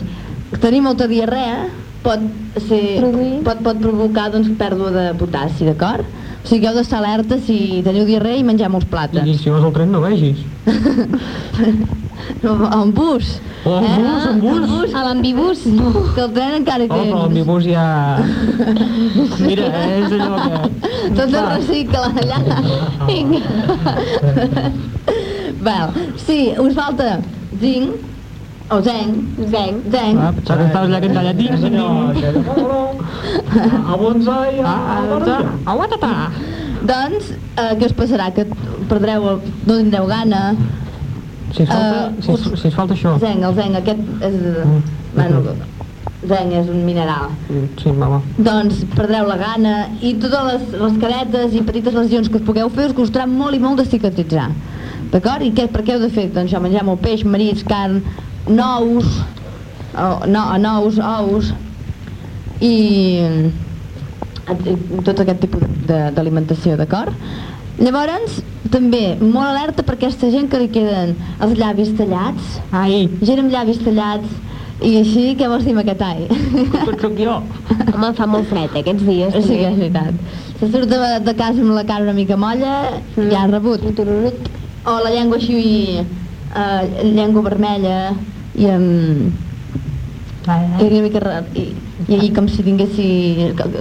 tenir molta diarrea pot, ser, Produir. pot, pot provocar doncs, pèrdua de potassi, d'acord? O sigui que heu d'estar alerta si teniu diarrea i menjar molts I plàtans. si vas al tren no vegis. O en bus. O en bus, en bus. A l'ambibús, no. Que el tren encara hi Oh, però tens. l'ambibús ja... Mira, és allò que... Tot es recicla allà. Vinga. Val. Sí, us falta zinc, o zenc, zenc, zenc. Ah, pensava que estaves allà cantant llatí. Senyor, a bonsai, a Ah, aguanta-ta. Doncs, eh, què us passarà? Que perdreu, el, no tindreu gana. Si es falta, Eh, si, es, si es falta això. Zenc, el zenc, aquest és... Mm. Bueno, zenc és un mineral. Sí, mama. Doncs perdreu la gana i totes les, les caretes i petites lesions que us pugueu fer us costarà molt i molt de cicatritzar. D'acord? I què, per què heu de fer? Doncs això, menjar molt peix, marits, carn, nous, o, no, nous, ous i i tot aquest tipus de- d'alimentació, d'acord? Llavors, també, molt alerta per aquesta gent que li queden els llavis tallats, Ai, gent amb llavis tallats, i així, què vols dir amb aquest ai? que sóc jo. Home, fa molt fred eh, aquests dies. Sí que és veritat. Se surt de, de casa amb la cara una mica molla, mm. ja ha rebut. Tururut. O la llengua així, eh, llengua vermella, i amb... I una mica... ra- I, i, i com si tinguessi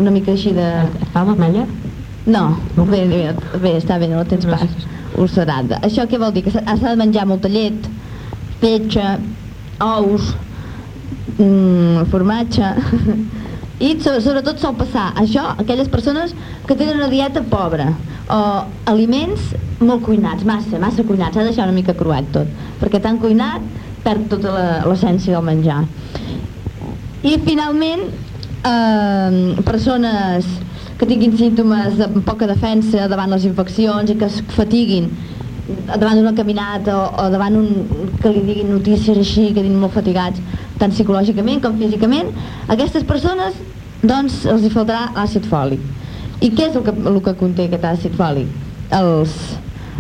una mica així de... Està vermella? No, bé, bé, bé està bé, no tens pas. Ulcerada. Això què vol dir? Que s'ha de menjar molta llet, fetge, ous, mm, formatge... I so- sobretot sol passar això a aquelles persones que tenen una dieta pobra o aliments molt cuinats, massa, massa cuinats, s'ha de deixar una mica cruet tot, perquè tan cuinat perd tota l'essència del menjar. I finalment, eh, persones que tinguin símptomes de poca defensa davant les infeccions i que es fatiguin davant d'una caminata o, o davant un, que li diguin notícies així, que quedin molt fatigats, tant psicològicament com físicament, aquestes persones doncs els hi faltarà àcid fòlic. I què és el que, el que conté aquest àcid fòlic? Els,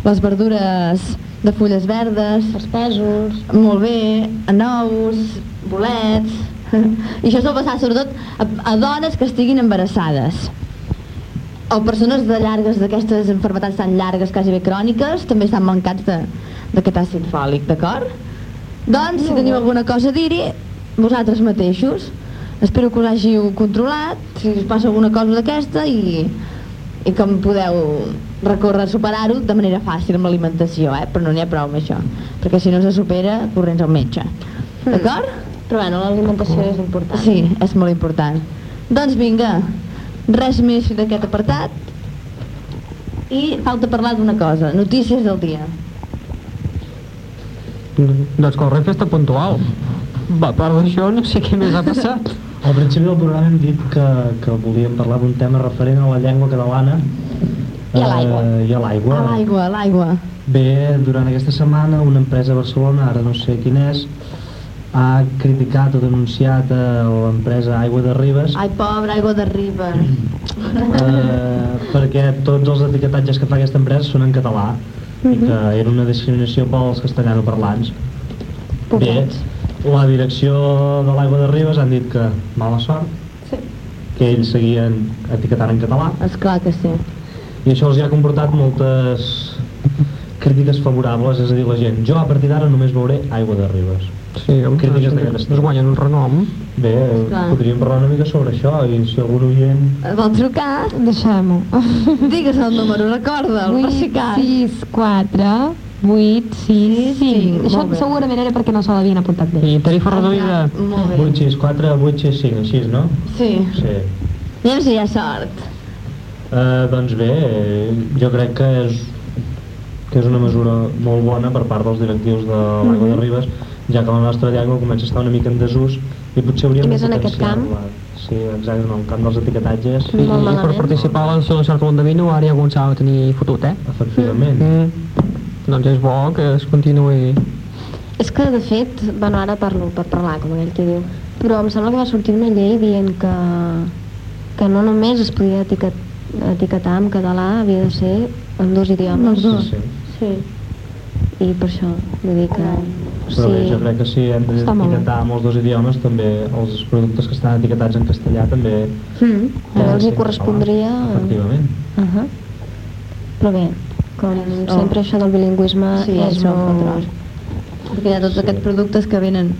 les verdures de fulles verdes, Els pèsols, molt bé, nous, bolets... I això sol passar sobretot a, a dones que estiguin embarassades. O persones de llargues, d'aquestes enfermetats tan llargues, quasi bé cròniques, també estan mancats d'aquest àcid fòlic, d'acord? Doncs, si teniu alguna cosa a dir-hi, vosaltres mateixos. Espero que us hàgiu controlat, si us passa alguna cosa d'aquesta i, i com podeu recórrer a superar-ho de manera fàcil amb l'alimentació, eh? però no n'hi ha prou amb això, perquè si no se supera, corrents al metge. D'acord? però bueno, l'alimentació és important. Sí, és molt important. Doncs vinga, res més d'aquest apartat. I falta parlar d'una cosa, notícies del dia. Doncs que el Renfe està puntual. Va, a part d'això, no sé què més ha passat. Al principi del programa hem dit que, que volíem parlar d'un tema referent a la llengua catalana I a l'aigua. eh, i a l'aigua. A l'aigua, a l'aigua. Bé, durant aquesta setmana una empresa a Barcelona, ara no sé quin és, ha criticat o denunciat a l'empresa Aigua de Ribes Ai, pobra, aigua de riba. eh, perquè tots els etiquetatges que fa aquesta empresa són en català i que era una discriminació pels castellanoparlants. Bé, Pobrets. La direcció de l'Aigua de Ribes han dit que mala sort, que ells seguien etiquetant en català Esclar que sí. i això els hi ha comportat moltes crítiques favorables, és a dir, la gent, jo a partir d'ara només veuré Aigua de Ribes. Sí, amb Crítiques d'aquest es guanyen un renom. Bé, Clar. podríem parlar una mica sobre això i si algun oient... Vol trucar? Deixem-ho. Digues el número, recorda'l, per si cas. 6, 4, 8, 6, 5. Això molt bé. segurament era perquè no se l'havien apuntat bé. I tarifa reduïda. Molt bé. 864, 865, així, no? Sí. Sí. Anem si hi ha sort. Uh, doncs bé, jo crec que és, que és una mesura molt bona per part dels directius de l'Aigua de Ribes, ja que la nostra llengua comença a estar una mica en desús i potser hauríem I de més en aquest potenciar-la. Sí, exacte, en el camp dels etiquetatges, I, Molt i per participar a la Solució de Vino ara hi ha algun s'ha de tenir fotut, eh? efectivament. Mm. Doncs és bo que es continuï. És que, de fet, bueno, ara parlo per parlar, com aquell que diu, però em sembla que va sortir una llei dient que, que no només es podia etiquet, etiquetar en català, havia de ser en dos idiomes. Sí, sí. Sí. I per això, vull dir que... Però bé, jo crec que si hem Està molt bé. d'etiquetar amb els dos idiomes, també els productes que estan etiquetats en castellà també... Mm, també els hi correspondria... Efectivament. Uh -huh. Però bé, com sempre això del bilingüisme Sí, és és molt molt... control. Perquè hi ha tots Sí. aquests productes que venen,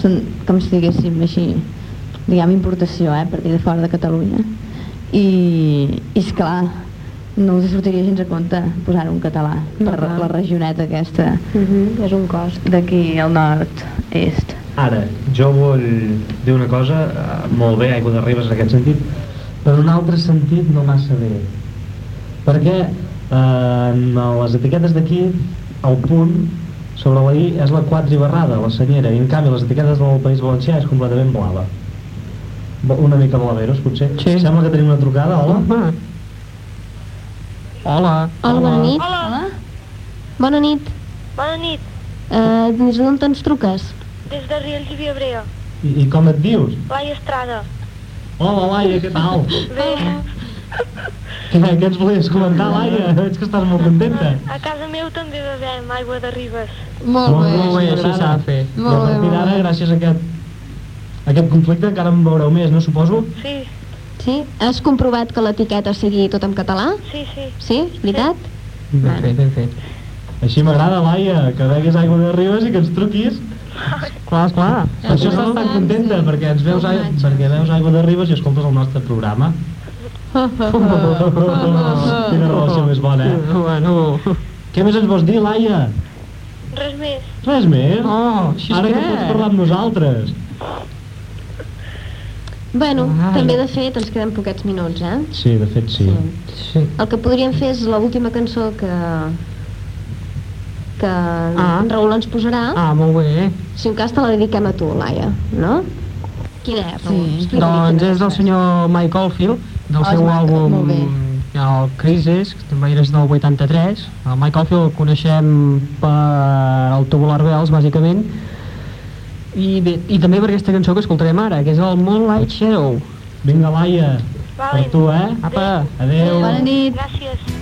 són com si diguéssim així, diguem importació, eh, partir de fora de Catalunya. I, i esclar, no us sortiria gens a compte posar un català No, per clar. la regioneta aquesta Uh -huh, és un cost. d'aquí al nord-est. Ara, jo vull dir una cosa, eh, molt bé, Aigua de Ribes en aquest sentit, però en un altre sentit no massa bé. Perquè en les etiquetes d'aquí, el punt sobre la I és la quadribarrada, la senyera, i en canvi les etiquetes del País Valencià és completament blava. Una mica blaveros, potser. Sí. Sembla que tenim una trucada, hola? Home. Hola. Hola, bona nit. Hola. Bona nit. Bona nit, Uh, des d'on ens truques? des de Riells i Viabrea. I, I com et dius? Laia Estrada. Hola, Laia, què tal? Bé, Què, ens volies comentar, Laia? Veig que estàs molt contenta. a casa meu també bevem aigua de ribes. Molt bé. Molt bé, així s'ha de fer. Molt a bé, molt bé. gràcies a aquest, a aquest conflicte, encara en veureu més, no suposo? Sí, Sí? Has comprovat que l'etiqueta sigui tot en català? sí, sí. Sí? Veritat? Ben fet, ben fet. Així m'agrada, Laia, que beguis aigua de Ribes i que ens truquis. Clar, esclar. Per això estàs tan contenta, perquè ens veus, perquè veus aigua de Ribes i escoltes el nostre programa. Quina relació més bona, eh? Bueno... Què més ens vols dir, Laia? Res més. Res més? Oh, així Ara que que... pots parlar amb nosaltres. Bueno, Ai. també de fet ens queden poquets minuts, eh? Sí, de fet sí. Sí. El que podríem fer és l'última cançó que, que Ah. en Raül ens posarà. Ah, molt bé. Si un cas te la dediquem a tu, Laia, no? Quina és, Raül? Sí. Doncs quina és del senyor Mike Oldfield, del seu àlbum el Crisis, que també és del 83. El Mike Oldfield el coneixem per el Tubular Bells, bàsicament, i, bé, i també per aquesta cançó que escoltarem ara, que és el Moonlight Shadow. Vinga, Laia, per tu, eh? Apa, Adéu. Bona nit. Gràcies.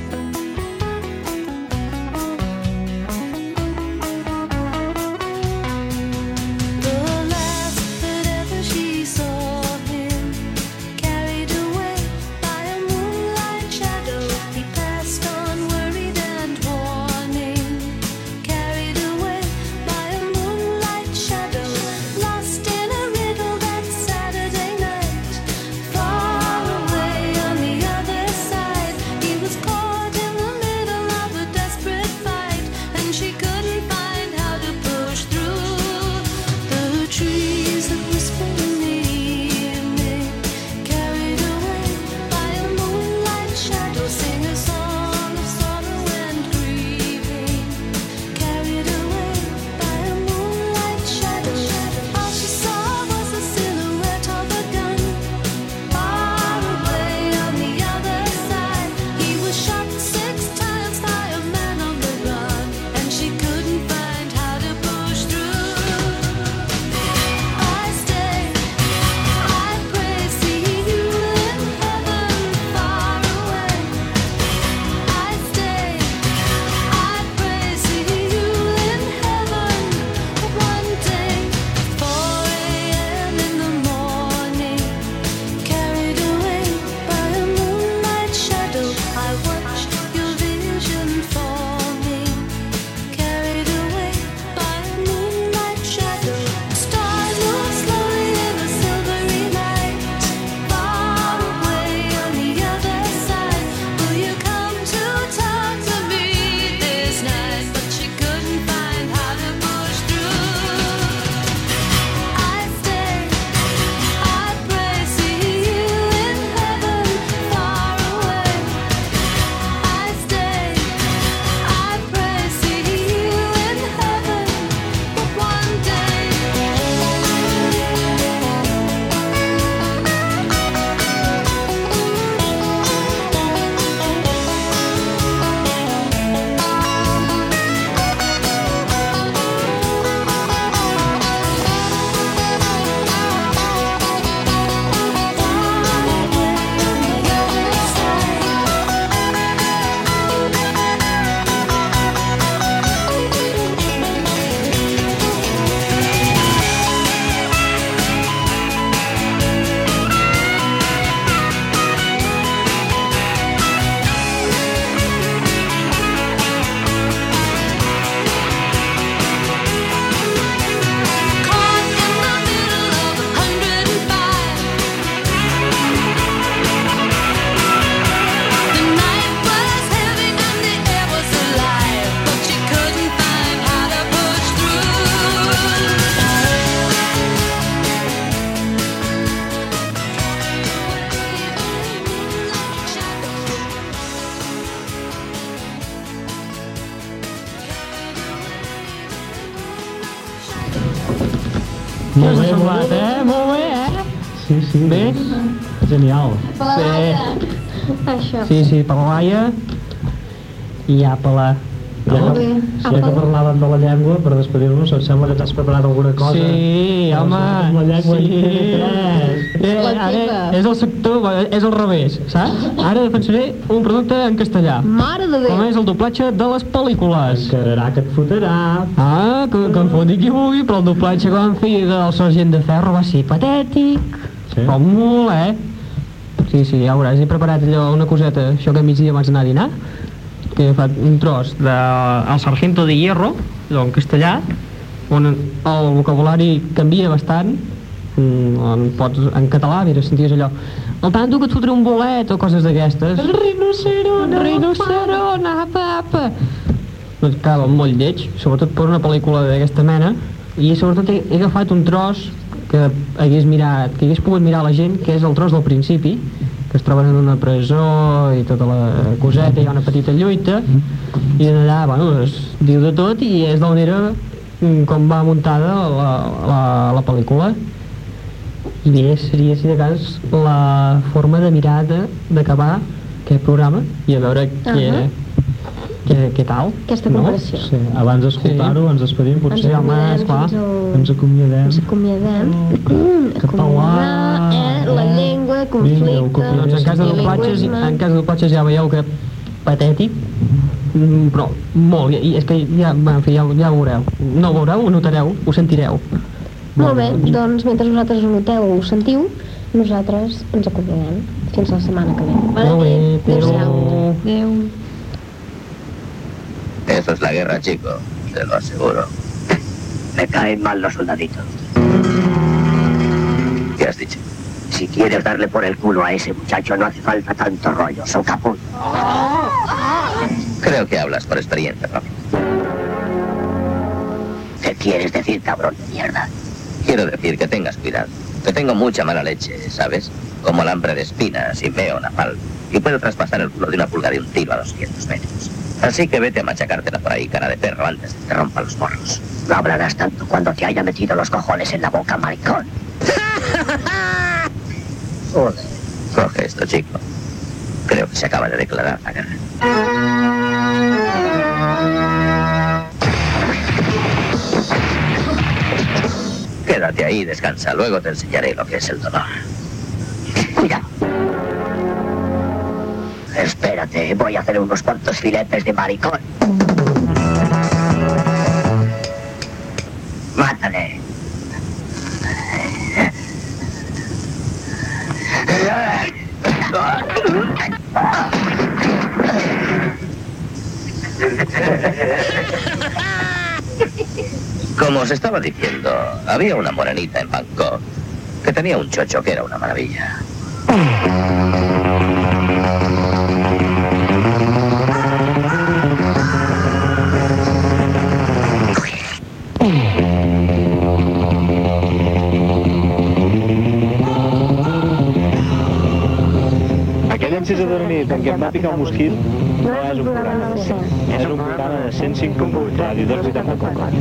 Sí, sí, per la Laia i apa-la. Ja que, ja que parlàvem de la llengua, per despedir-nos, em sembla que t'has preparat alguna cosa. Sí, home, la llengua sí. Eh, ara és el sector, és al revés, saps? Ara defensaré un producte en castellà, Mare de com Déu. és el doblatge de les pel·lícules. Encararà que et fotrà. Ah, que, que em foti qui vulgui, però el doblatge que van fer del Sergent de Ferro va ser patètic, Sí. però molt, eh? Sí, sí, ja veuràs, he preparat allò, una coseta, això que a migdia abans d'anar a dinar, que he fet un tros de El Sargento de Hierro, allò en castellà, on el vocabulari canvia bastant, mm, on pots, en català, mira, senties allò, el tanto que et fotré un bolet o coses d'aquestes. El rinoceront, el rinoceront, apa, apa. Doncs acaba molt lleig, sobretot per una pel·lícula d'aquesta mena, i sobretot he, he agafat un tros que hagués mirat, que hagués pogut mirar la gent, que és el tros del principi, que es troben en una presó i tota la coseta, hi ha una petita lluita i allà, bueno, es diu de tot i és d'on era mm, com va muntada la, la, la pel·lícula i bé, seria si de cas la forma de mirar de- d'acabar aquest programa i a veure què, Ahà. què, què tal Aquesta comparació. Sí, abans d'escoltar-ho ens despedim, potser, Ens home, esclar, fins al- ens acomiadem. Ens acomiadem. Català. Acomiadar, eh? La llengua, Vinga, conflicte, doncs en cas de doblatges, en cas de doblatges ja veieu que patètic mm, però molt, i és que ja, en fi, ja, ja ho veureu no ho veureu, ho notareu, ho sentireu Molt bé, doncs mentre vosaltres ho noteu o ho sentiu, nosaltres ens acomiadem. Fins la setmana que ve. Molt bé, nit. Adéu-siau. Adéu. Eso es la guerra, chico. Te lo aseguro. Me caen mal los soldaditos. ¿Qué has dicho? Si quieres darle por el culo a ese muchacho, no hace falta tanto rollo. Son capullo. Creo que hablas por experiencia propia. ¿Qué quieres decir, cabrón de mierda? Quiero decir que tengas cuidado. Que tengo mucha mala leche, ¿sabes? Como alambre de espinas y veo napalm. Y puedo traspasar el culo de una pulga de un tiro a 200 metros. Así que vete a machacártela por ahí, cara de perro, antes de que te rompa los morros. No hablarás tanto cuando te haya metido los cojones en la boca, maricón. Joder. Coge esto, chico. Creo que se acaba de declarar la guerra. Quédate ahí, descansa. Luego te enseñaré lo que es el dolor. Espérate, voy a hacer unos cuantos filetes de maricón. Mátale. Como os estaba diciendo, había una morenita en Bangkok que tenía un chocho que era una maravilla. de dormir perquè em va picar un mosquit, no és un programa de 100. És un programa de 105 105.8, ràdio 284.